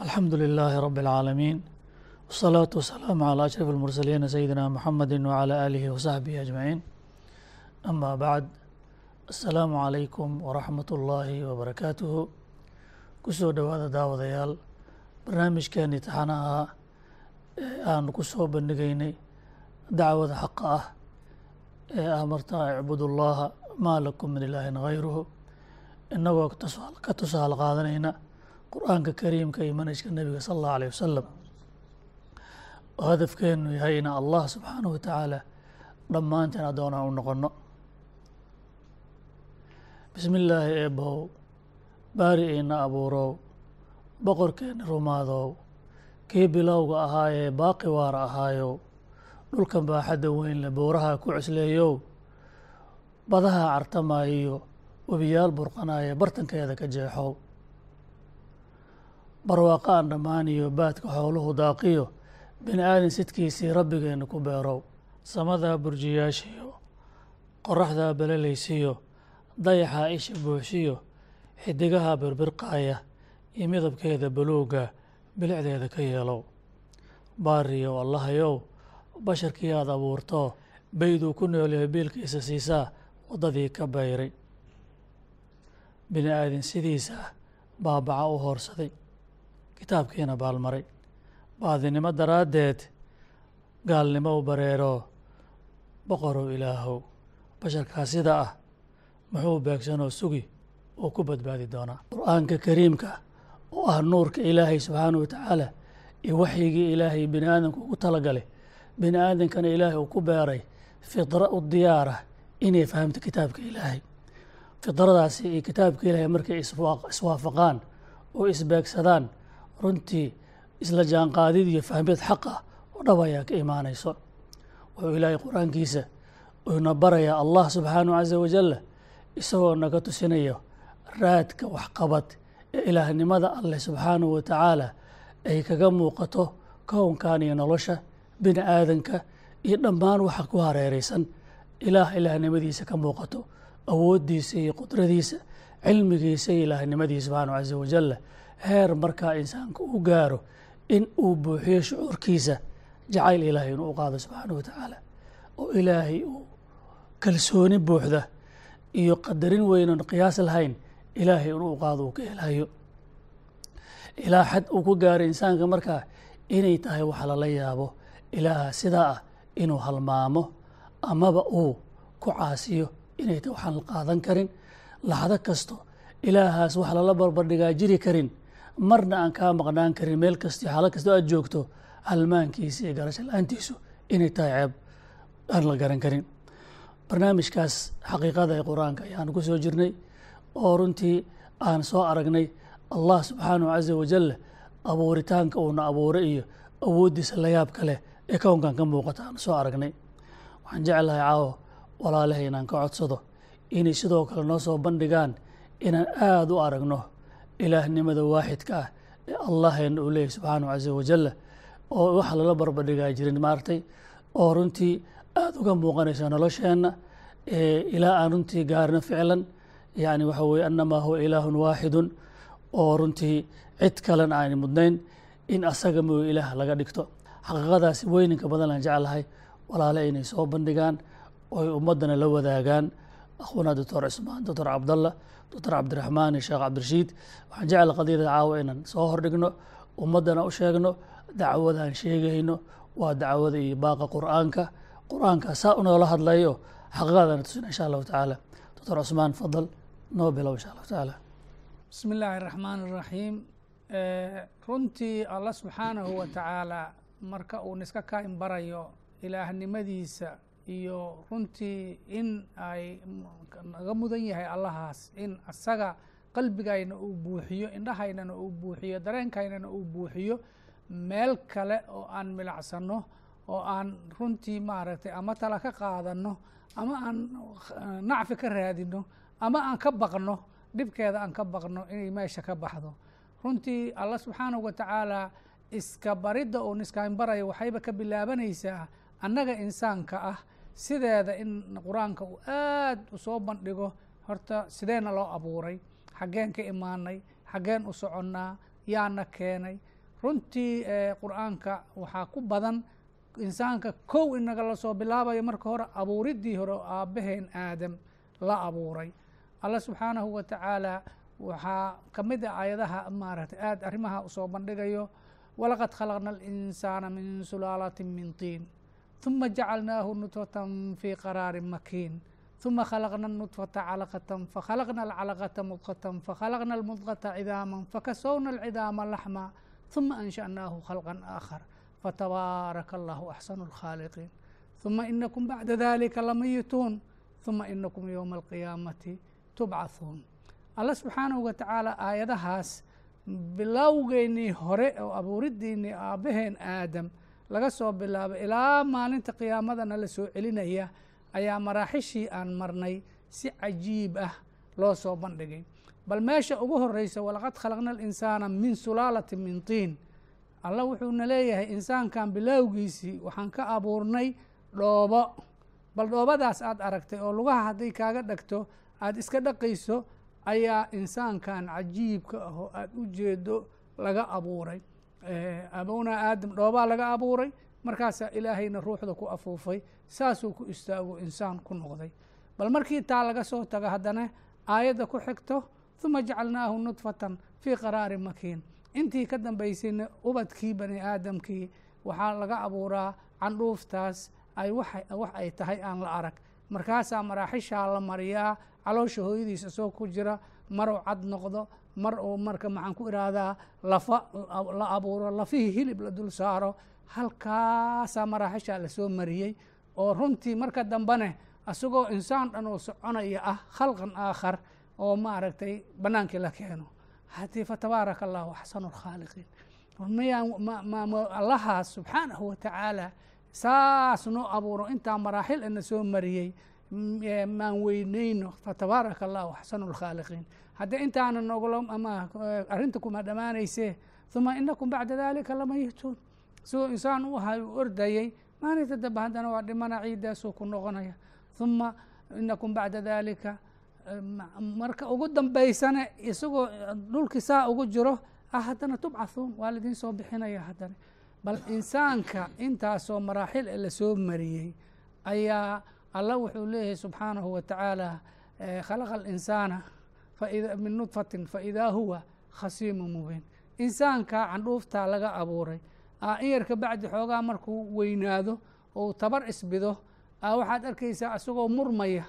alcaalamiin wasalaatu wasalaamu calaa ashraf almursaliina sayidina muxamedi wacalaa aalihi wasaxbihi ajmaciin ama bacd assalaamu calaykum waraxmat ullaahi wabarakaatuhu ku soo dhowaada daawadayaal barnaamijkeenii taxanaha ee aanu ku soo bandhigaynay dacwada xaqa ah ee ah martaa icbud ullaha maa lakum min ilaahin hayruhu inagoo ka tusaale qaadanayna qur'aanka kariimka iyo manhajka nebiga sala allahu alayh wasalam oo hadafkeenu yahay ina allah subxaanahu watacaala dhammaanteen addoonaan u noqono bismi illaahi eebow baari iina abuurow boqorkeeni rumaadow kii bilowga ahaayee baaqi waara ahaayow dhulkan baaxadda weyn le buuraha ku cusleeyow badaha cartamaayiyo webiyaal burqanaya bartankeeda ka jeexow barwaaqo aan dhammaaniyo baadka xooluhu daaqiyo bini aadan sidkiisii rabbigeenna ku beerow. Samadaa burjiyaashiyo qoraxdaa belelaysiyo dayaxaa isha buuxsiyo xidigaha birbirqaaya iyo midabkeeda baluuga bilicdeeda ka yeelow. Baariyow allahayow basharkii aada abuurto bayduu ku noolyahay biilkiisa siisaa waddadii ka bayray. Bini aadin sidiisa baabaca u hoorsaday kitaabkiina baalmaray. Baadinimo daraaddeed gaalnimo u bareero boqorow ilaahow. Basharkaa sida ah muxuu beegsanoo sugi uu ku badbaadi doonaa. Qur'aanka kariimka oo ah nuurka ilaahay subxaanahu watacaala iyo waxyigii ilaahay bini aadamku ugu talagalay bini aadankana ilaahay uu ku beeray fidra u diyaara inay fahamto kitaabka ilaahay. Fidradaasi iyo kitaabka ilaahay markay iswaafaqaan oo isbeegsadaan runtii isla jaanqaadid iyo fahmid xaq ah oo dhab ayaa ka imaanayso. Wuxuu ilaahay qur'aankiisa uuna barayaa allah subxaanahu casa wajalla isagoo naga tusinayo raadka waxqabad ee ilaahnimada alleh subxaanahu watacaala ay kaga muuqato kownkan iyo nolosha bini aadanka iyo dhammaan waxa ku hareeraysan. Ilaah ilaahnimadiisa ka muuqato awooddiisa iyo qudradiisa cilmigiisa iyo ilaahnimadiisa subxaanahu casa wajalla heer markaa insaanka u gaaro in uu buuxiyo shucuurkiisa jacayl ilaahay inuu u qaado subxaanahu watacaala oo ilaahay uu kalsooni buuxda iyo qadarin weynan qiyaas lahayn ilaahay inuu qaado uu ka helayo ilaa xad uu ku gaaro insaanka markaa inay tahay wax lala yaabo ilaaha sidaa ah inuu halmaamo amaba uu ku caasiyo inay tahay waxaan la qaadan karin laxdo kasto ilaahaas wax lala barbardhigaa jiri karin marna aan kaa maqnaan karin. Meel kasta iyo xaalad kastoo aad joogto halmaankiisa iyo garasho la'aantiisu inay tahay ceeb aan la garan karin. Barnaamijkaas xaqiiqada ee qur'aanka ayaanu ku soo jirnay oo runtii aan soo aragnay. Allah subxaanahu casa wajalla abuuritaanka uuna abuuray iyo awooddiisa layaabka leh ee kownkan ka muuqata aanu soo aragnay. Waxaan jeclahay caawo walaalahay inaan ka codsado. Inay sidoo kale noo soo bandhigaan inaan aada u aragno ilaahnimada waaxidka ah ee allaheenna uu leeyahy subxaanahu casa wajalla oo wax lala barbardhigaa jirin maaragtay oo runtii aada uga muuqanaysa nolosheenna ilaa aan runtii gaarino ficlan yani waxa weye annamaa huwa ilaahun waaxidun oo runtii cid kalena aan mudnayn in asaga mooyo ilaah laga dhigto. Xaqiiqadaasi weyninka badan aan jeclahay walaale inay soo bandhigaan oy ummaddana la wadaagaan. Akhuna doctor cusmaan doctor cabdallah doctor cabdiraxmaan iyo sheekh cabdirashiid waxaan jecla qadiyada caawa inaan soo hordhigno ummaddana u sheegno dacwadaan sheegayno waa dacwada iyo baaqa qur'aanka. Qur'aanka saa unoola hadlayo xaqiiqadana tusina insha allahu tacaala. Doctor cusmaan fadal noo bilow insha allahu tacaala. Bismi illaahi araxmaan iraxiim runtii allah subxaanahu wa tacaala marka uu niska kaain barayo ilaahnimadiisa iyo runtii in ay naga mudan yahay allahaas in asaga qalbigayna uu buuxiyo indhahaynana uu buuxiyo dareenkaynana uu buuxiyo meel kale oo aan milacsanno oo aan runtii maaragtay ama tala ka qaadano ama aan nacfi ka raadino ama aan ka baqno dhibkeeda aan ka baqno inay meesha ka baxdo. Runtii allah subxaanahu wa tacaala iska baridda uun iskaan baraya waxayba ka bilaabanaysaa annaga insaanka ah sideeda in qur'aanka uu aad u soo bandhigo horta sideena loo abuuray xaggeen ka imaanay xaggeen u soconnaa yaana keenay. Runtii qur'aanka waxaa ku badan insaanka kow inaga la soo bilaabayo marka hore abuuriddii hore oo aabbaheen aadam la abuuray. Allah subxaanahu wa tacaala waxaa ka mid a aayadaha maaragtay aad arrimaha u soo bandhigayo. Walaqad khalaqna alinsaana min sulaalatin min tiin ثuma jacalnaahu nutfatan fii qaraarin makiin ثuma khalaqna النطفةa calaqة fakhalaqna الcalaqةa mudqة fakhalaqna الmudqةa cidaama fakasowna الcidaama laxma ثuma anshأnaahu khalqا aakhar fatabaaraka allahu axsanu الkhaaliqiin ثuma inakum bacda dalika lamayituun ثuma inakum ywma الqiyaamati tubcaثuun allah subxaanahu wa tacaala aayadahaas bilowgeynii hore oo abuuridiinii aabbaheen aadam laga soo bilaabo ilaa maalinta qiyaamadana la soo celinaya ayaa maraaxishii aan marnay si cajiib ah loo soo bandhigay. Bal meesha ugu horeysa walaqad khalaqna alinsaana min sulaalati min tiin. Allah wuxuuna leeyahay insaankan bilowgiisii waxaan ka abuurnay dhoobo. Bal dhoobadaas aad aragtay oo lugaha hadday kaaga dhagto aada iska dhaqayso ayaa insaankan cajiibka ah oo aada u jeedo laga abuuray abowna aadam dhoobaa laga abuuray. Markaasaa ilaahayna ruuxda ku afuufay. Saasuu ku istaago insaan ku noqday. Bal markii taa laga soo tago haddana aayadda ku xigto ثuma jacalnaahu nudfatan fii qaraari makiin. Intii ka dambaysayna ubadkii bani aadamkii waxaa laga abuuraa candhuuftaas ay wax ay tahay aan la arag. Markaasaa maraaxishaa la mariyaa caloosha hooyadiis isagoo ku jira maruu cad noqdo mar uu marka maxaan ku ihahdaa lafa la abuuro lafihii hilib la dul saaro halkaasaa maraaxishaa la soo mariyey oo runtii marka dambene isagoo insaan dhan oo soconaya ah khalqan aakhar oo maaragtay bannaankii la keeno. Haddii fatabaaraka allahu axsanu lkhaaliqiin allahaas subxaanahu wa tacaala saas noo abuuro intaa maraaxil ina soo mariyey maan weyneyno fatabaaraka allahu axsanu lkhaaliqiin haddii intaana noglo ama arrinta kuma dhammaanaysee uma inakum bacda dalika lamayituun. Siduu insaan u ahay u ordayey maalinta dambe haddana waa dhimana ciidaasuu ku noqonaya. Uma inakum bacda dalika marka ugu dambaysana isagoo dhulkii saa ugu jiro ah haddana tubcathuun waa laidin soo bixinaya haddana. Bal insaanka intaasoo maraaxil e la soo mariyey ayaa allah wuxuu leeyahay subxaanahu wa tacaala khalaqa alinsaana min nudfatin faidaa huwa khasiimu mubiin. Insaanka candhuuftaa laga abuuray in yarka bacdi xoogaa markuu weynaado ou tabar isbido waxaad arkaysaa isagoo murmaya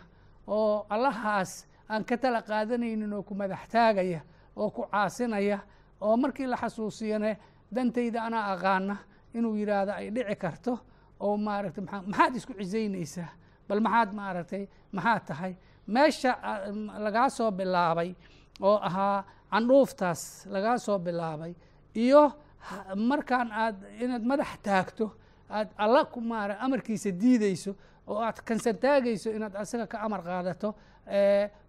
oo allahaas aan ka tala qaadanaynin oo ku madax taagaya oo ku caasinaya oo markii la xasuusiyane dantayda anaa aqaana inuu yidhaahdo ay dhici karto oo maaragtay maxaad isku cisaynaysaa? Bal maxaad maaragtay maxaad tahay meesha lagaa soo bilaabay oo ahaa candhuuftaas lagaa soo bilaabay iyo markaan aad inaad madax taagto aad alla ku maara amarkiisa diideyso oo aad kansantaagayso inaad asaga ka amar qaadato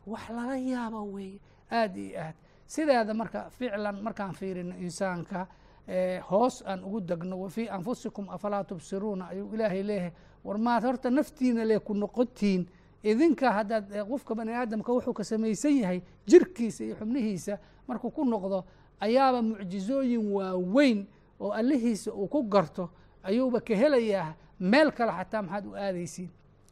wax lala yaabo weeye aada iyo aad. Sideeda marka ficlan markaan fiirino insaanka hoos aan ugu degno wafii anfusikum afalaa tubsiruuna? Ayuu ilaahay leeyahay war maad horta naftiina le ku noqotiin idinka haddaad qofka bani aadamka wuxuu ka samaysan yahay jirkiisa iyo xubnihiisa markuu ku noqdo ayaaba mucjizooyin waaweyn oo allihiisa uu ku garto ayuuba ka helayaa meel kale xataa maxaad u aadaysiin.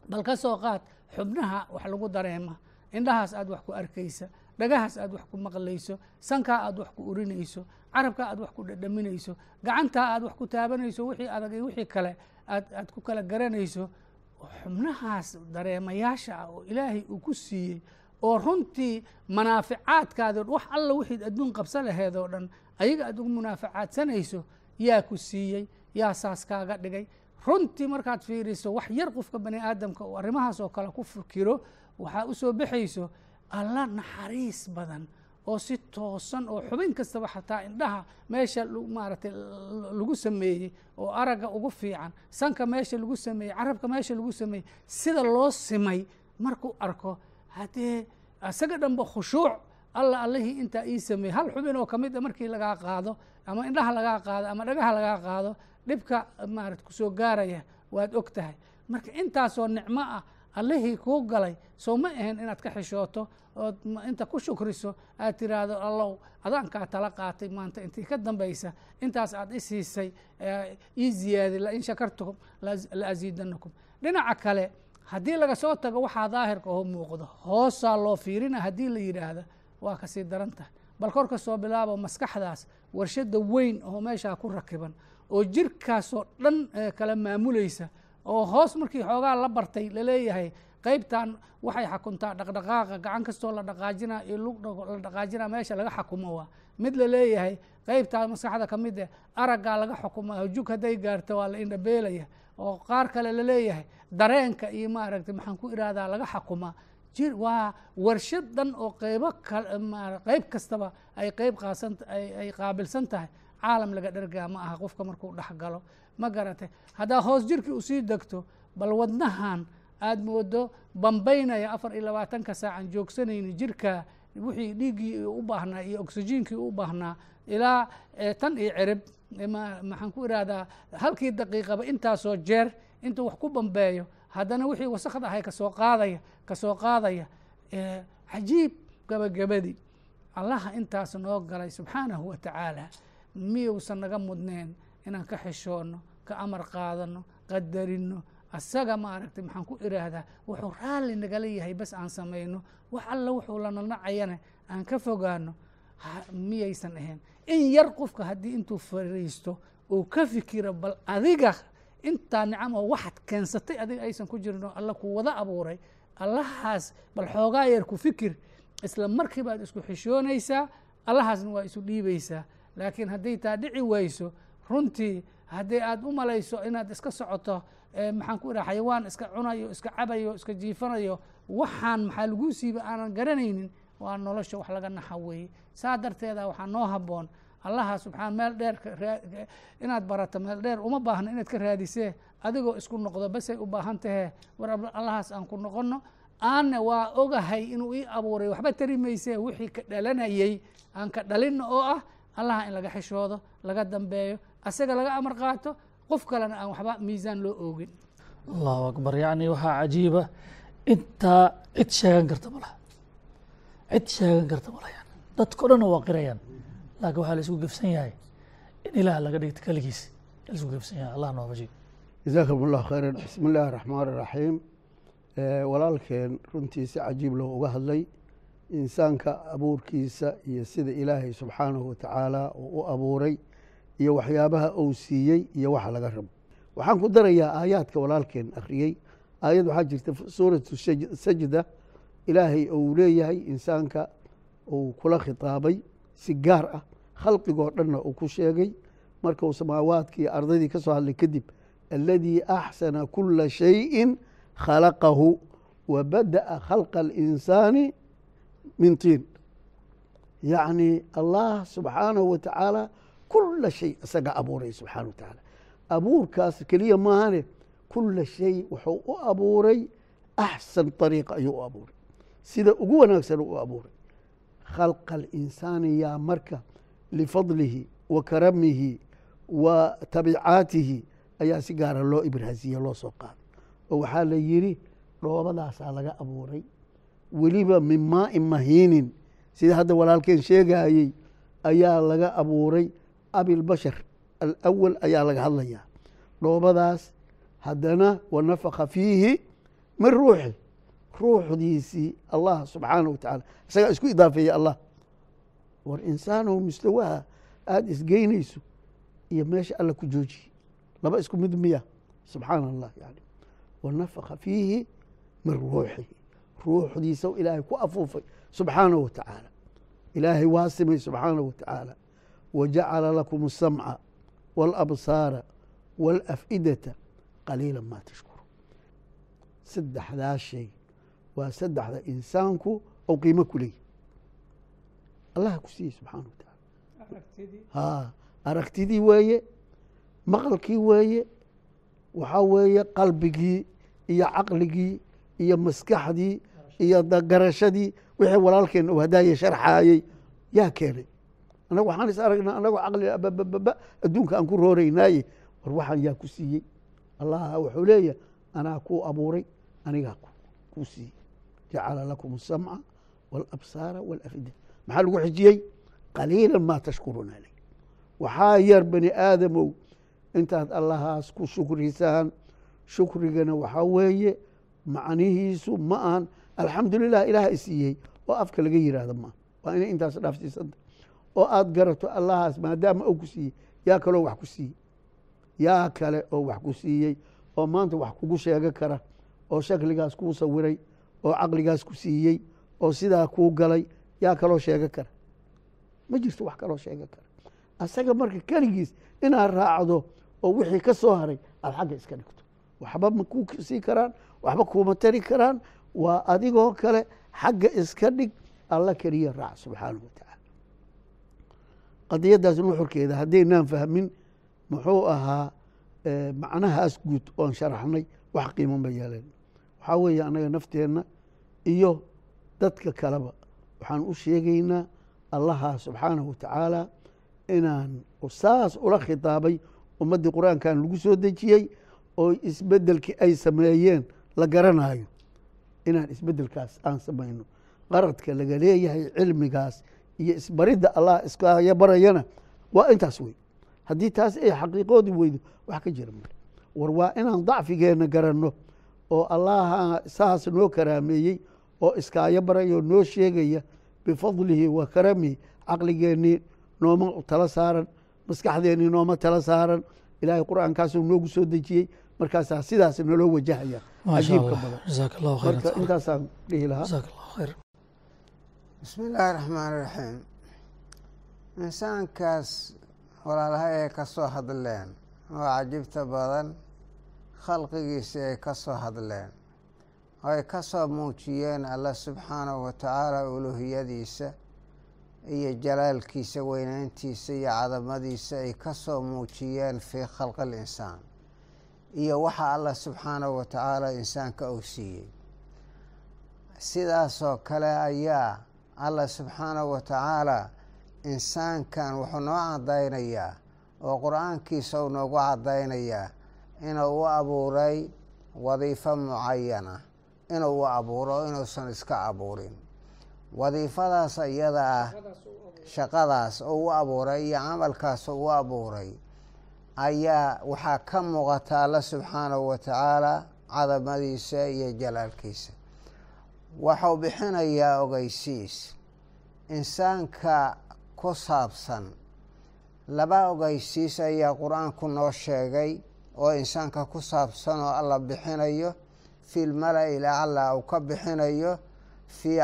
Bal ka soo qaad xubnaha wax lagu dareema indhahaas aad wax ku arkaysa dhagahaas aad wax ku maqlayso sankaa aad wax ku urinayso carabkaa aad wax ku dhadhaminayso gacantaa aad wax ku taabanayso wixii adag iyo wixii kale aad aad ku kala garanayso xubnahaas dareemayaasha ah oo ilaahay uu ku siiyey oo runtii manaaficaadkaadi wax alla wixii adduun qabsa laheed oo dhan ayaga aad ugu munaafacaadsanayso yaa ku siiyey yaa saas kaaga dhigay. Runtii markaad fiiriso wax yar qofka bani aadamka uu arrimahaas oo kale ku fikiro waxaa u soo baxayso alla naxariis badan oo si toosan oo xubin kastaba xataa indhaha meesha maaragtay lagu sameeyey oo aragga ugu fiican sanka meesha lagu sameeyey carabka meesha lagu sameeyey sida loo simay markuu arko haddee isaga dhanba khushuuc alla allihii intaa ii sameeyey hal xubin oo ka mid a markii lagaa qaado ama indhaha lagaa qaado ama dhagaha lagaa qaado dhibka maarata ku soo gaaraya waad og tahay marka intaasoo nicmo ah allihii kuu galay soo ma ahayn inaad ka xishooto ood inta ku shukriso aad tiraahdo allow adaankaa tala qaatay maanta intii ka dambaysa intaas aad i siisay ii ziyaadi lain shakartukum la asiidanakum dhinaca kale haddii laga soo tago waxaa daahirka oo muuqdo hoosaa loo fiirina haddii la yidhaahda waa ka sii daran tahay. Bal kor ka soo bilaabo maskaxdaas warshada weyn oo meeshaa ku rakiban oo jirkaasoo dhan kala maamulaysa oo hoos markii xoogaa la bartay la leeyahay qeybtan waxay xakuntaa dhaqdhaqaaqa gacan kastoo la dhaqaajina iyo lug la dhaqaajina meesha laga xakumo waa. Mid la leeyahay qeybtaa maskaxda ka mid eh araggaa laga xukuma jug hadday gaarto waa la indhabeelaya oo qaar kale la leeyahay dareenka iyo maaragtay maxaan ku irahdaa laga xakumaa jir waa warshad dhan oo qeybo qeyb kastaba ay qeyb qaasan ay qaabilsan tahay caalam laga dhergaa ma aha qofka markuu dhex galo. Ma garatay haddaa hoos jirkii u sii degto bal wadnahan aada moodo bambaynaya afar iyo labaatanka saacan joogsanayni jirka wixii dhiiggii u baahnaa iyo oksijiinkii u baahnaa ilaa tan iyo cirib maxaan ku irahdaa halkii daqiiqaba intaasoo jeer intuu wax ku bambeeyo haddana wixii wasakda ahay ka soo qaadaya ka soo qaadaya cajiib gabagabadii allaha intaas noo galay subxaanahu wa tacaala miyuusan naga mudneen inaan ka xishoono ka amar qaadano qadarino asaga maaragtay maxaan ku iraahdaa wuxuu raalli nagala yahay bas aan samayno. Wax alla wuxuu lananacayana aan ka fogaano miyaysan ahayn. In yar qofka haddii intuu fariisto uu ka fikiro bal adiga intaa nicam oo waxaad keensatay adiga aysan ku jirin oo alla ku wada abuuray allahaas bal xoogaa yar ku fikir. Isla markii baad isku xishoonaysaa allahaasna waa isu dhiibaysaa laakiin hadday taa dhici wayso runtii haddii aad u malayso inaad iska socoto maxaan ku ihaha xayawaan iska cunayo iska cabayo iska jiifanayo waxaan maxaa laguu siiba aanan garanaynin waa nolosha wax laga naxa weeye. Saa darteeda waxaa noo haboon allaha subxaan meel dheer inaad barato meel dheer uma baahno inaad ka raadisee adigoo isku noqdo basay u baahan tahee war allahaas aan ku noqono aanna waa ogahay inuu ii abuuray waxba tari maysee wixii ka dhalanayey aan ka dhalino oo ah allaha in laga xishoodo laga dambeeyo asaga laga amar qaato qof kalena aan waxba miisaan loo oogin. Allahu akbar. Yacni waxaa cajiiba intaa cid sheegan karta malaha cid sheegan karta malaha yani dadka o dhan waa qirayaan. Laakiin waxaa la isku gefsan yahay in ilaah laga dhigto keligiis la isku gefsan yahay. Allah noofaji jazakum allah khayran. Bismi illaahi araxmaan iraxiim walaalkeen runtii si cajiib loo uga hadlay insaanka abuurkiisa iyo sida ilaahay subxaanahu watacaala uu u abuuray iyo waxyaabaha uu siiyey iyo waxa laga rabo. Waxaan ku darayaa aayaadka walaalkeen akhriyey. Aayad waxaa jirta suuratu sajda. Ilaahay uu leeyahay insaanka uu kula khitaabay si gaar ah. Khalqigoo dhanna uu ku sheegay. Markuu samaawaadkii ardadii ka soo hadlay kadib aladii axsana kula shayin khalaqahu wa bada'a khalqa alinsaani min tiin yacni allah subxaanahu wa tacaala kula shay isaga abuuray subxana wa tacaala abuurkaas keliya maahane kula shay wuxuu u abuuray axsan ariiqa ayuu u abuuray. Sida ugu wanaagsan u abuuray. Khalqa alinsaani yaa marka lifadlihi wa karamihi wa tabicaatihi ayaa si gaara loo ibraasiye loo soo qaaday oo waxaa la yidhi dhoobadaasaa laga abuuray weliba min maain mahiinin. Sida hadda walaalkeen sheegayey ayaa laga abuuray abilbashar alawal ayaa laga hadlayaa dhoobadaas haddana wanafaka fiihi min ruuxi. Ruuxdiisii allah subxaanah wa tacaala isagaa isku idaafeeyey allah. War insaanow mustawaha aada isgeynayso iyo meesha alla ku joojiyey laba isku mid miya. Subxaana allah yani wanafaka fiihi min ruuxihi ruuxdiisa ilaahay ku afuufay subxaanahu wa tacaala ilaahay waa simay subxaanahu wa tacaala wajacala lakum asamca wاlabsaara wاlaf'idata qaliila ma tashkuru saddexdaa shay waa saddexda insaanku ou qiimo ku leeyahy allah ku siiyey subxaana wa tacaala ha aragtidii weeye maqalkii weeye waxaa weeye qalbigii iyo caqligii iyo maskaxdii iyo garashadii wixii walaalkeen uu hadaaya sharxaayey yaa keenay. Annagu waxaan is aragnaa annagoo caqli babababa adduunka aan ku rooreynaaye. War waxaan yaa ku siiyey. Allah wuxuu leeyahay anaa kuu abuuray anigaa kuu siiyey. Jacala lakum asamca waalabsaara waalafida maxaa lagu xijiyey? Qaliilan maa tashkuruuna aley waxaa yar bani aadamow intaad allahaas ku shukrisaan shukrigana waxaa weeye macnihiisu ma ahan alxamdulilah ilaah isiiyey oo afka laga yihahdo maaha waa inay intaas dhaafsiisanta. Oo aada garato allahaas maadaama ou ku siiyey yaa kaloo wax ku siiyey. Yaa kale oo wax ku siiyey oo maanta wax kugu sheego kara oo shakligaas kuu sawiray oo caqligaas ku siiyey oo sidaa kuu galay yaa kaloo sheego kara. Ma jirto wax kaloo sheego kara. Asaga marka keligiis inaad raacdo oo wixii ka soo haray aada xagga iska dhigto. Waxba ma ku sii karaan waxba kuuma tari karaan waa adigoo kale xagga iska dhig alla keliya raac subxaanahu wa tacaala qadiyadaas nuxurkeeda haddaynaan fahmin muxuu ahaa macnahaas guud oon sharaxnay wax qiimo ma yeelen waxaa weeye annaga nafteenna iyo dadka kaleba waxaan u sheegaynaa allaha subxaanahu wa tacaala inaan saas ula khitaabay ummaddii qur'aankan lagu soo dejiyey oo isbeddelkii ay sameeyeen la garanayo inaan isbeddelkaas aan samayno. Qaradka laga leeyahay cilmigaas iyo isbaridda allah iskaya barayana waa intaas wey haddii taas ay xaqiiqoodi weydo wax ka jira male war waa inaan dacfigeenna garanno oo allaha saas noo karaameeyey oo iskaayo barayoo noo sheegaya bifadlihi wa karamihi caqligeennii nooma tala saaran maskaxdeennii nooma tala saaran. Ilaahay qur'aankaasuu noogu soo dejiyey markaasaa sidaas naloo wajahaya cajiibka badan jazaak allahu marka khayran intaasaan dhihi lahaa bismi illaahi raxmaan iraxiim insaankaas walaalaha ay ka soo hadleen oo cajibta badan khalqigiisi ay ka soo hadleen oo ay ka soo muujiyeen allah subxaanahu wa tacaala uluhiyadiisa iyo jalaalkiisa weyneyntiisa iyo cadamadiisa ay ka soo muujiyeen fii khalqi linsaan iyo waxa allah subxaanahu wa tacaala insaanka uu siiyey. Sidaasoo kale ayaa allah subxaanahu wa tacaala insaankan wuxuu noo caddaynayaa oo qur'aankiisa uu noogu caddaynayaa inuu u abuuray wadiifo mucayana inuu u abuuro inuusan iska abuurin. Wadiifadaas iyada ah shaqadaas oo u abuuray iyo camalkaas oo u abuuray ayaa waxaa ka muuqata alla subxaanahu wa tacaala cadamadiisa iyo jalaalkiisa. Waxuu bixinayaa ogeysiis. Insaanka ku saabsan laba ogeysiis ayaa qur'aanku noo sheegay oo insaanka ku saabsan oo alla bixinayo. Fi lmala-i lacala uu ka bixinayo. Fi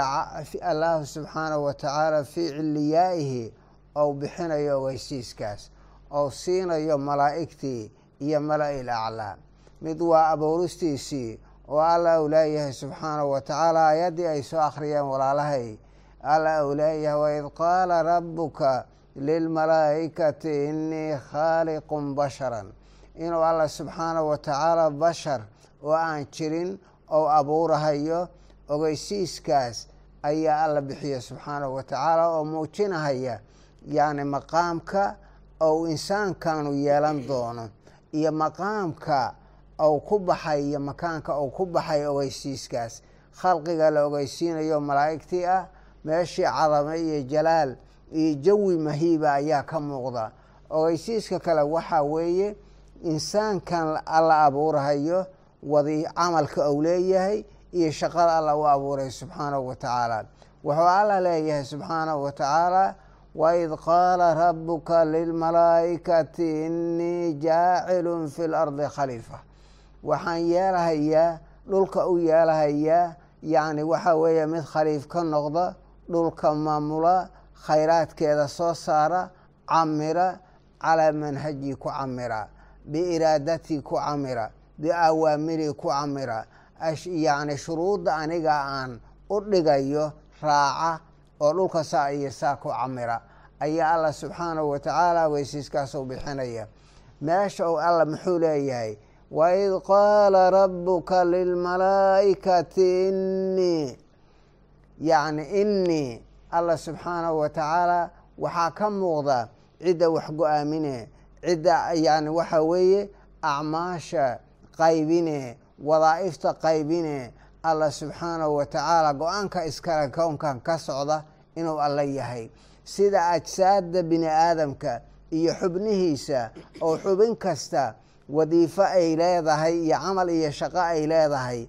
allahu subxaanahu wa tacaala fii ciliyaa'ihi ou bixinayo ogeysiiskaas ou siinayo malaa'igtii iyo mala-i laclaa mid waa abuuristiisii oo alla uu leeyahay subxaanahu wa tacaala ayaddii ay soo akhriyeen walaalahay. Alla uu leeyahay waid qaala rabuka lilmalaa'ikati inii khaaliqun basharan. Inuu alla subxaanahu wa tacaala bashar oo aan jirin ou abuurahayo ogeysiiskaas ayaa alla bixiya subxaanahu wa tacaala oo muujinahaya yacni maqaamka ou insaankanu yeelan doono iyo maqaamka ou ku baxay iyo makaanka ou ku baxay ogeysiiskaas. Khalqiga la ogeysiinayo malaa'igtii ah meeshii cadame iyo jalaal iyo jawi mahiiba ayaa ka muuqda. Ogeysiiska kale waxaa weeye insaankan alla abuurahayo wadi camalka ou leeyahay iyo shaqada alla u abuuray subxaanahu wa tacaala. Wuxuu alla leeyahay subxaanahu wa tacaala waid qaala rabuka lilmalaa'ikati inii jaacilun fi lardi khaliifa waxaan yeelahayaa dhulka u yeelahayaa yacni waxaa weeye mid khaliif ka noqda dhulka maamula khayraadkeeda soo saara camira calaa manhajii ku camira biiraadatii ku camira biawaamirii ku camira yacni shuruudda aniga aan u dhigayo raaca oo dhulka saa ku camira ayaa allah subxaanahu wa tacaala weysiiskaasuu bixinaya. Meesha uu alla muxuu leeyahay waid qaala rabuka lilmalaa'ikati innii yacni innii allah subxaanahu wa tacaala waxaa ka muuqda cidda wax go'aamine cidda yani waxa weeye acmaasha qaybine wadaa'ifta qaybine allah subxaanahu wa tacaala go'aanka iskale kownkan ka socda inuu alla yahay sida ajsaadda bini aadamka iyo xubnihiisa oo xubin kasta wadiifo ay leedahay iyo camal iyo shaqo ay leedahay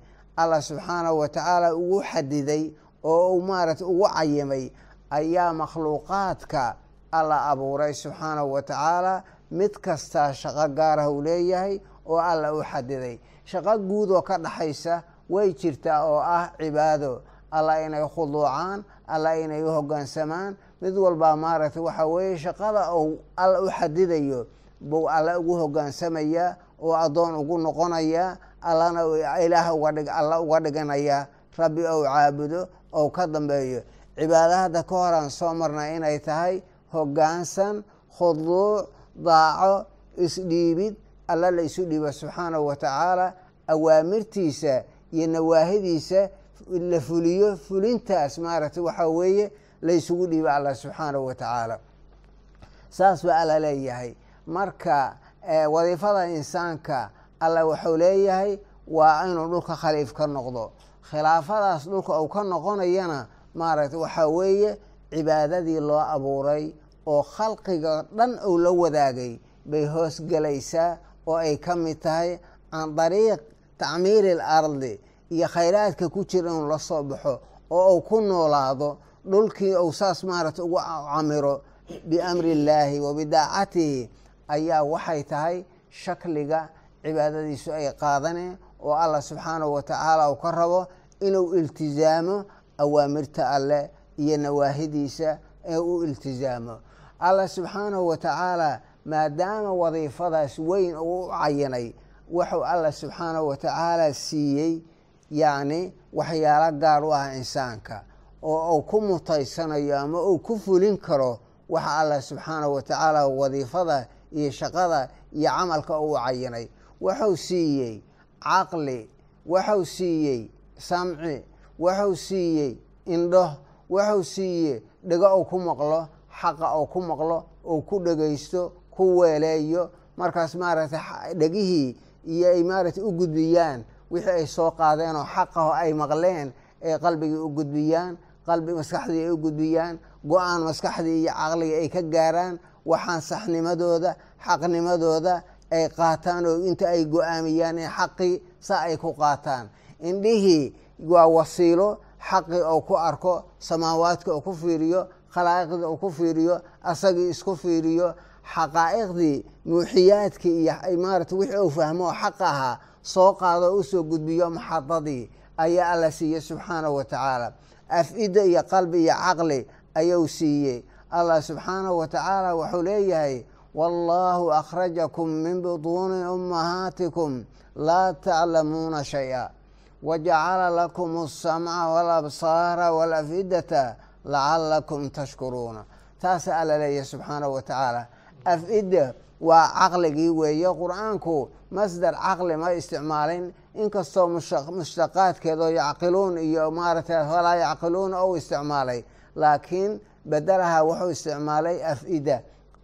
allah subxaanahu wa tacaala ugu xadiday oo uu maarata ugu cayimay ayaa makhluuqaadka alla abuuray subxaanahu wa tacaala mid kastaa shaqo gaarah uu leeyahay oo alla u xadiday. Shaqo guud oo ka dhaxaysa way jirtaa oo ah cibaado. Alla inay khuduucaan alla inay u hoggaansamaan mid walbaa maaragtay waxaa weeye shaqada uu alla u xadidayo buu alla ugu hogaansamayaa oo addoon ugu noqonayaa allana ilaah ugadhig alla uga dhiganayaa rabbi ou caabudo ou ka dambeeyo. Cibaado hadda ka horaan soo marnay inay tahay hoggaansan khuduuc daaco isdhiibid alla la isu dhiibo subxaanahu wa tacaala awaamirtiisa iyo nawaahidiisa la fuliyo fulintaas maaragtay waxaa weeye la ysugu dhiibo allah subxaanahu wa tacaala. Saas baa alla leeyahay. Marka wadiifada insaanka alla wuxuu leeyahay waa inuu dhulka khaliif ka noqdo. Khilaafadaas dhulka uu ka noqonayana maaragtay waxaa weeye cibaadadii loo abuuray oo khalqiga dhan uu la wadaagay. Bay hoos gelaysaa oo ay ka mid tahay can dariiq tacmiiri l ardi iyo khayraadka ku jira inuu la soo baxo oo uu ku noolaado dhulkii uu saas maaragtay ugu camiro biamri illaahi wa bidaacatihi ayaa waxay tahay shakliga cibaadadiisu ay qaadaneen oo allah subxaanahu wa tacaala uu ka rabo inuu iltizaamo awaamirta alleh iyo nawaahidiisa ee u iltizaamo allah subxaanahu wa tacaala maadaama wadiifadaas weyn uu u cayinay wuxuu allah subxaanahu wa tacaala siiyey yacni waxyaalo gaar u ah insaanka oo uu ku mutaysanayo ama uu ku fulin karo waxa allah subxaanahu wa tacaala wadiifada iyo shaqada iyo camalka uu cayinay wuxuu siiyey caqli wuxuu siiyey samci wuxuu siiyey indho wuxuu siiyey dhego uu ku maqlo xaqa uu ku maqlo uu ku dhegaysto ku weeleeyo. Markaas maaragtay dhegihii iyo ay maaragtay u gudbiyaan wixii ay soo qaadeen oo xaqaho ay maqleen ay qalbigii u gudbiyaan qalbi maskaxdii ay u gudbiyaan go'aan maskaxdii iyo caqliga ay ka gaaraan waxaan saxnimadooda xaqnimadooda ay qaataan oo inta ay go'aamiyaan in xaqii sa ay ku qaataan. Indhihii waa wasiilo xaqii oo ku arko samaawaadka oo ku fiiriyo khalaa'iqdii oo ku fiiriyo asagii isku fiiriyo xaqaa'iqdii muuxiyaadkii iyo maarata wixii uu fahmo oo xaq ahaa soo qaado oo u soo gudbiyo maxadadii ayaa alla siiyey subxaanahu wa tacaala. Af-ida iyo qalbi iyo caqli ayuu siiyey. Allah subxaanahu wa tacaala wuxuu leeyahay wallaahu akhrajakum min butuuni ummahaatikum laa taclamuuna shay-a. Wajacala lakum alsamca walabsaara walafidata lacalakum tashkuruuna taasa alla leeyahay subxaanahu wa tacaala. Af-ida waa caqligii weeye qur'aanku masdar caqli ma isticmaalin. Inkastoo mushtaqaadkeedoo yacqiluun iyo maaragtay walaa yacqiluuna ou isticmaalay. Laakiin bedelaha wuxuu isticmaalay af-ida.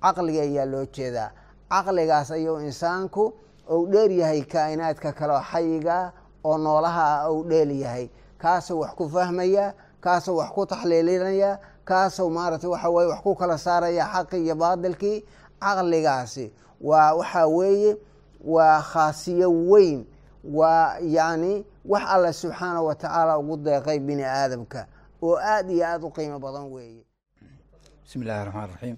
Caqliga ayaa loo jeedaa. Caqligaas ayuu insaanku ou dheeryahay kaa'inaadka kale oo xayigaa oo noolaha ah ou dheelyahay kaasuu wax ku fahmaya kaasuu wax ku taxliilinaya kaasuu maaragtay waxa weye wax ku kala saaraya xaqi iyo baadilkii caqligaasi. Waa waxaa weeye waa khaasiyo weyn. Waa yacni wax alla subxaanahu wa tacaala ugu deeqay bini aadamka oo aada iyo aada u qiimo badan weeye. Bismi illahi raxmaan raxiim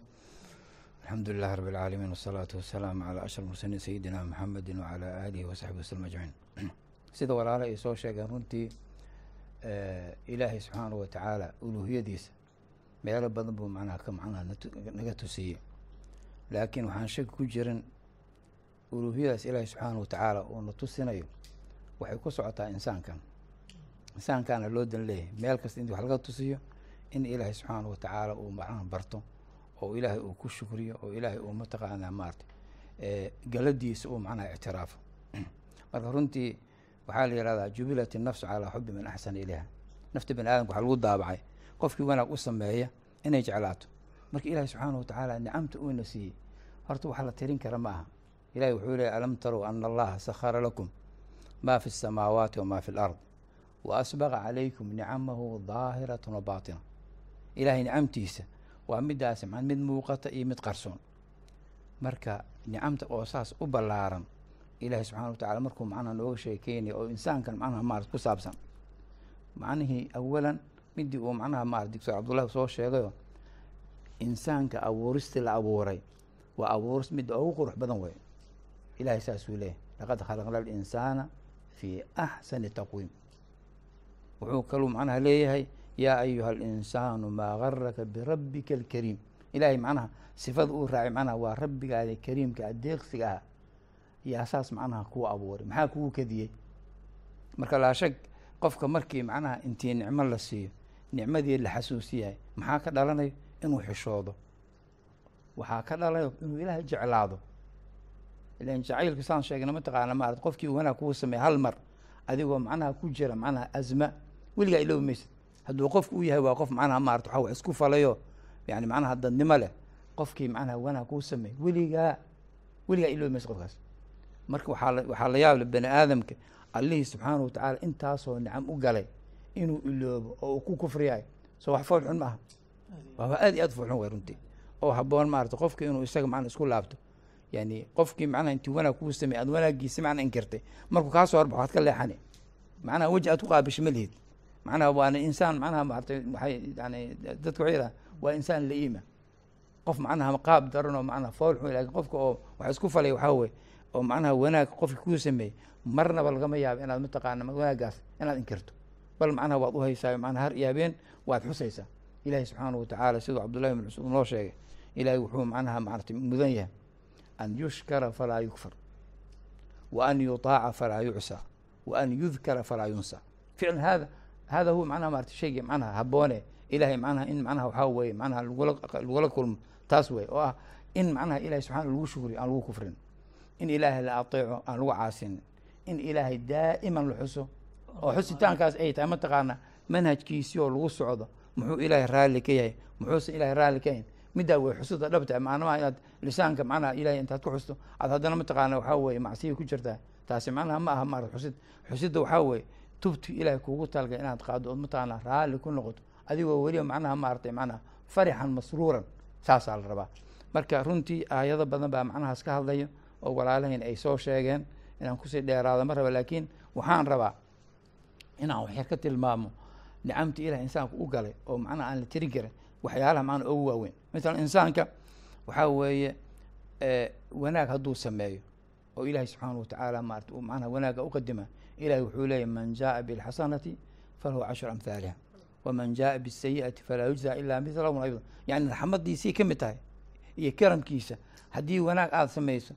alxamdu lilahi rabi alcaalamiin wasalaatu wasalaamu calaa ashraf mursaliin sayidina maxamedin wacalaa aalihi wasaxbi waslm ajmaciin. Sida walaala ay soo sheegeen runtii ilaahay subxaanahu wa tacaala uluuhiyadiisa meelo badan buu macnaha ka macnaha naga tusiyey laakiin waxaan shaki ku jirin uluuhiyadaas ilaahay subxaanahu wa tacaala uu na tusinayo waxay ku socotaa insaankan. Insaankaana loo dan leeyahay. Meel kasta inti wax laga tusiyo in ilaahay subxaanahu watacaala uu macnaha barto oo ilaahay uu ku shukriyo oo ilaahay uu mataqaanaa maarata galadiisa uu macnaha ictiraafo. Marka runtii waxaa la yihahdaa jubilat innafsu calaa xubi man axsana ilayha. Nafta bani aadamka waxaa lagu daabacay. Qofkii wanaag u sameeya inay jeclaato marka ilahi subxaana watacaala nicamta uuna siiyey horta waxaa la tirin kara ma aha. Ilahi wuxuu leeyay alam taruu ana allaha sakhara lakum ma fi اsamaawaati wama fi اlard wa asbaqa calaykum nicamahu daahiratan wa baatina. Ilaahay nicamtiisa waa midaas maa mid muuqata iyo mid qarsoon. Marka nicamta oo saas u ballaaran ilahi subxana wa tacala markuu macnaha nooga sheekeynaya oo insaankan macnaha marat ku saabsan macnihii awalan midii uu macnaha marat digtor cabdullahi soo sheegayo insaanka abuuristii la abuuray waa abuuris midda ugu qurux badan wey ilahay saasuu leeyahy laqad khalaqna alinsaana fii axsani taqwiim. Wuxuu kaluu macnaha leeyahay yaa ayuha alinsaanu maa garaka birabbika alkariim. Ilahay macnaha sifada uu raacay macnaha waa rabbigaada kariimka adeeqsiga ah yaa saas macnaha kuu abuuray maxaa kugu kadiyey? Marka laa shag qofka markii macnaha intii nicmo la siiyo nicmadii la xasuusiyahay maxaa ka dhalanayo inuu xishoodo. Waxaa ka dhalayo inuu ilaahay jeclaado. Ilan jacaylka saan sheegna mataqaana maarata qofkii wanaag kuu sameey hal mar adigoo macnaha ku jira macnaha azma. Weligaa iloobi maysid. Hadduu qofku u yahay waa qof macnaha maarata waxa isku falayo yani macnaha dadnimo leh. Qofkii macnaha wanaag kuu sameey weligaa weligaa iloobi maysid qofkaas. Marka waxaa la waxaa yaable bani aadamka allihii subxaanahu watacaala intaasoo nicam u galay inuu iloobo oo uu ku kufriyahay. Soo wax fool xun maaha waa aad iyo aad fool xun way runtii oo haboon maarata qofka inuu isaga macna isku laabto. Yani qofkii macnaha intii wanaag kuu samey aad wanaagiisi macna inkirtay markuu kaa soo horbaxo ad ka leexani macnaha weji aad ku qaabisho ma lihid macnaha waana insaan macnaha maarata waxay yani dadka waxay yidhaha waa insaan la-iima qof macnaha qaab daran oo macnaha fool xun laakiin qofka oo wax isku falay waxaa weye oo macnaha wanaag qofki kuu sameeyey marnaba lagama yaabo inaad mataqaana wanaaggaas inaad inkirto bal macnaha waad uhaysaa macnaha har iyo habeen waad xusaysaa ilahi subxaanahu watacaala siduu cabdullahi ibn mascuud noo sheegay ilahay wuxuu macnaha maarata mudan yahay. An yushkara falaa yukfar. Wa an yutaaca falaa yucsaa wa an yudkara falaa yunsa. Ficlan hada hada huwa macnaha maarata shaygi macnaha haboone ilahay macnaha in macnaha waxaa weye macnaha lagula lagula kulmo. Taas wey oo ah in macnaha ilahay subxana lagu shukriyo aan lagu kufrin. In ilaahay la ateeco aan lagu caasinin in ilaahay daa'iman la xuso. Oo xusitaankaas ay tahay mataqaana manhajkiisii oo lagu socdo muxuu ilaahay raalli ka yahay? Muxuusan ilahay raalli ka yahin middaa way xusida dhabta macnamaha inaad lisaanka macnaha ilahay intaad ku xusto aad haddana mataqaana waxaa weye macsiya ku jirtaa taasi macnaha ma aha maarata xusid. Xusidda waxaa weye tubti ilahay kuugu talgay inaad qaado ood mataqaana raalli ku noqoto. Adigoo weliba macnaha maaratay macnaha farixan masruuran saasaa la rabaa. Marka runtii aayado badan baa macnahaas ka hadlayo oo walaalahayn ay soo sheegeen inaan ku sii dheeraado ma raba laakiin waxaan rabaa inaan waxyar ka tilmaamo nicamtii ilahay insaanku u galay oo macnaha aan la tirin karin waxyaalaha macnaa ugu waaweyn. Mathalan insaanka waxaa weeye wanaag hadduu sameeyo oo ilaahay subxaanahu watacaala maarata uu macnaha wanaagga uqadima ilahay wuxuu leeyahy man jaaa bilxasanati falahu cashru amhaaliha waman jaaa bisayi'ati falaa yujza ilaa mihlahum ayda yani raxmadiisii ka mid tahay iyo karamkiisa haddii wanaag aada samayso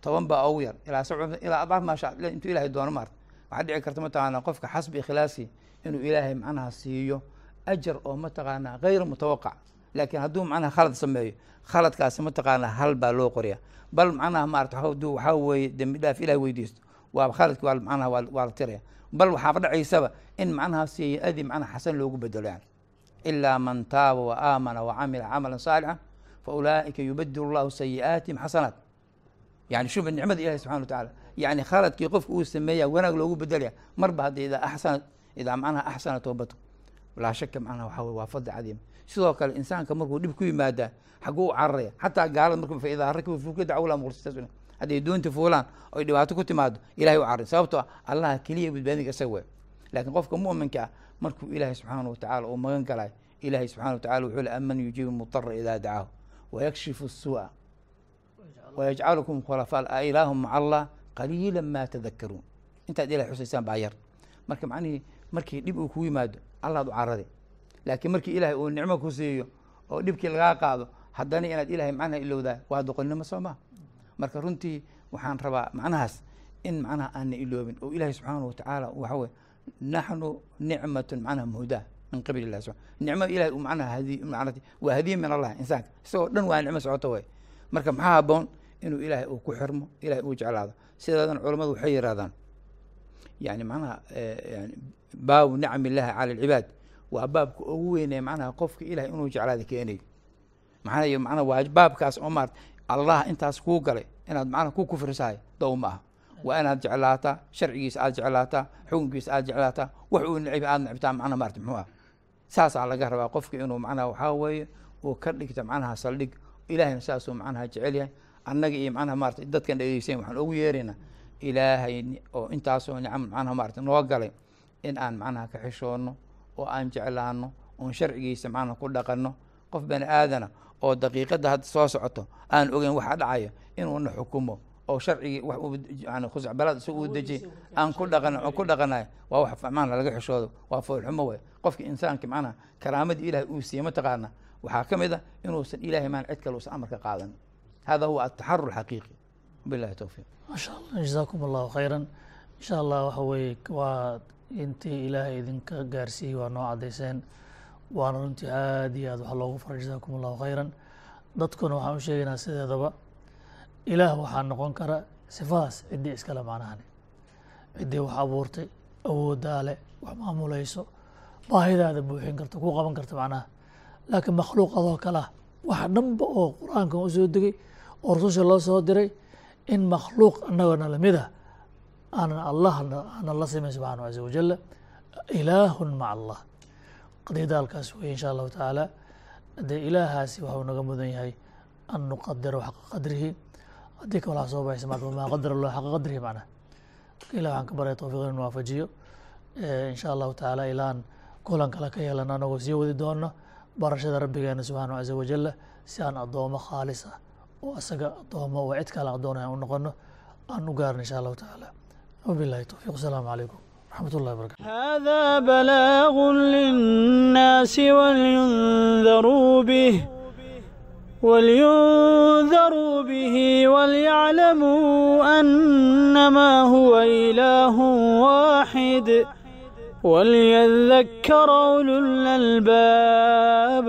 toban baa ugu yar. Ilaa ilaa adcaaf maasha intuu ilahay doono maarta. Waxaa dhici karta mataqaana qofka xasbi ikhlaasi inuu ilaahay macnaha siiyo ajar oo mataqaanaa gayr mutawaqac. Laakiin hadduu macnaha khalad sameeyo khaladkaasi mataqaanaa hal baa loo qoriya bal macnaha maarata haduu waxaa weeye dembi dhaaf ilahay weydiisto waa khaladki waa macnaha waa la tiraya bal waxaaba dhacaysaba in macnaha sayi-adii macnaha xasan loogu bedelo yani ilaa man taaba wa aamana wa camila camalan saalixan fa ulaa'ika yubadilu llahu sayi'aatihim xasanaat. Yani shuba nicmada ilahi subxana wa tacala yani khaladkii qofka uu sameeya wanaag loogu bedelaya marba hadda idaa axsana idaa macnaha axsana toobatu laa shaka macnaha waxaa waa fadli cadiim sidoo kale insaanka markuu dhib ku yimaadaa xaguu u cararaya xataa gaalada marku fa idaa rakibu fulka dacwla muqrisitas hadday doonta fuulaan oy dhibaato ku timaado ilahay u carray sababtoo ah keliya badbaadinka isaga wey laakiin qofka mu'minka markuu ilaahay subxaana watacaala uu magan galay ilahay subxana wa tacala wuxuu le aman yujiibu mudara idaa dacaahu wayakshifu suu'a wayajcalukum khulafaa ilaahum maca allah qaliila ma tadakaruun intaad ilahay xusaysaan baa yar marka macnihii markii dhib uu kugu yimaado allaad u carade laakiin markii ilaahay uu nicmo ku siiyo oo dhibkii lagaa qaado haddana inaad ilahay macnaha ilowdaa waa doqonnimo soo maha marka runtii waxaan rabaa macnahaas in macnaha aana iloobin oo ilaahay subxaana watacaala waxa weye naxnu nicmatun macnaha muhdaa min qabili illahi subxana nicmo ilahay uu macnaha hadi waa hadiye min allah insaanka. Isagoo dhan waa nicmo socoto way marka maxaa haboon inuu ilaahay uu ku xirmo ilahay uu jeclaado. Sideedan culammadu waxay yidhahdaan yani macnaha yani baabu nicam cala alcibaad. Waa baabka ugu weynee macnaha qofka ilahay inuu jeclaada keenayo maxaa macnaha waa baabkaas oo maarata allah intaas kuu galay inaad macnaha ku kufrisahay dow ma aha. Waa inaad jeclaataa sharcigiisa aad jeclaataa xukunkiisa aad jeclaataa wax uu necib aad necibtaa macnaha maarata muxuu ah saasaa laga rabaa qofka inuu macnaha waxaa weeye uu ka dhigta macnaha saldhig. Ilahayna saasuu macnaha jecel yahay. Annaga iyo macnaha maarata dadkan dhegeysayn waxaan ugu yeeraynaa ilaahay oo intaasoo nicam macnaha maarata noo galay in aan macnaha ka xishoonno oo aan jeclaano oon sharcigiisa macnaha ku dhaqanno. Qof bani aadana oo daqiiqadda hadda soo socoto aan ogeyn waxa dhacayo inuuna xukumo oo sharcigii wax uu yani khusacbalaad isagu uu dejiyay aan ku dhaqan ku dhaqanayo waa wax macnaha laga xishoodo waa foolxumo wey qofka insaanka macnaha karaamadii ilahay uu siiye mataqaana waxaa ka mid a inuusan ilahay maan cid kale uusan amarka qaadan. Hada huwa ataxaru alxaqiiqi billahi towfiiq maasha allah jazaakum allahu khayran insha allah waxa weeye waa intii ilaahay idinka gaarsiiyey waa noo caddayseen waana runtii aad iyo aad wax loogu faray jazaakum allahu khayran dadkuna waxaan u sheegaynaa sideedaba. Ilaah waxaa noqon kara sifadaas ciddii iskale macnahani ciddii wax abuurtay awooddaa leh wax maamulayso baahidaada buuxin karta ku qaban karta macnaha. Laakiin makhluuq adoo kale ah wax dhanba oo qur'aankan u soo degay oo rususha loo soo diray in makhluuq annagona la mid ah aanan allah aanan la simayn subxaanahu caza wajala ilaahun maca allah qadiyadda halkaas weye insha allahu tacaala dee ilaahaasi waxuu naga mudan yahay an nuqadira xaqa qadrihi haddii ka walaa soo baxaysa maarka maa qadar allah xaqa qadrihi macnaha ilah waxaan ka baryay tawfiiq inu waafajiyo insha allahu tacaala ilaan kulan kale ka yeelana anagoo sii wadi doono barashada rabbigeena subxaanahu caza wajala si aan addoomo khaalis ah oo asaga adoomo oo cid kale addoon aan u noqono aan u gaarno insha allahu tacaala. Wabilahi towfiiq asalaamu calaykum wraxmat ullahi barkatu hada balaagu linnaasi walyundaruu bih ولينذروا به وليعلموا أنما هو إله واحد وليذكر أولو الألباب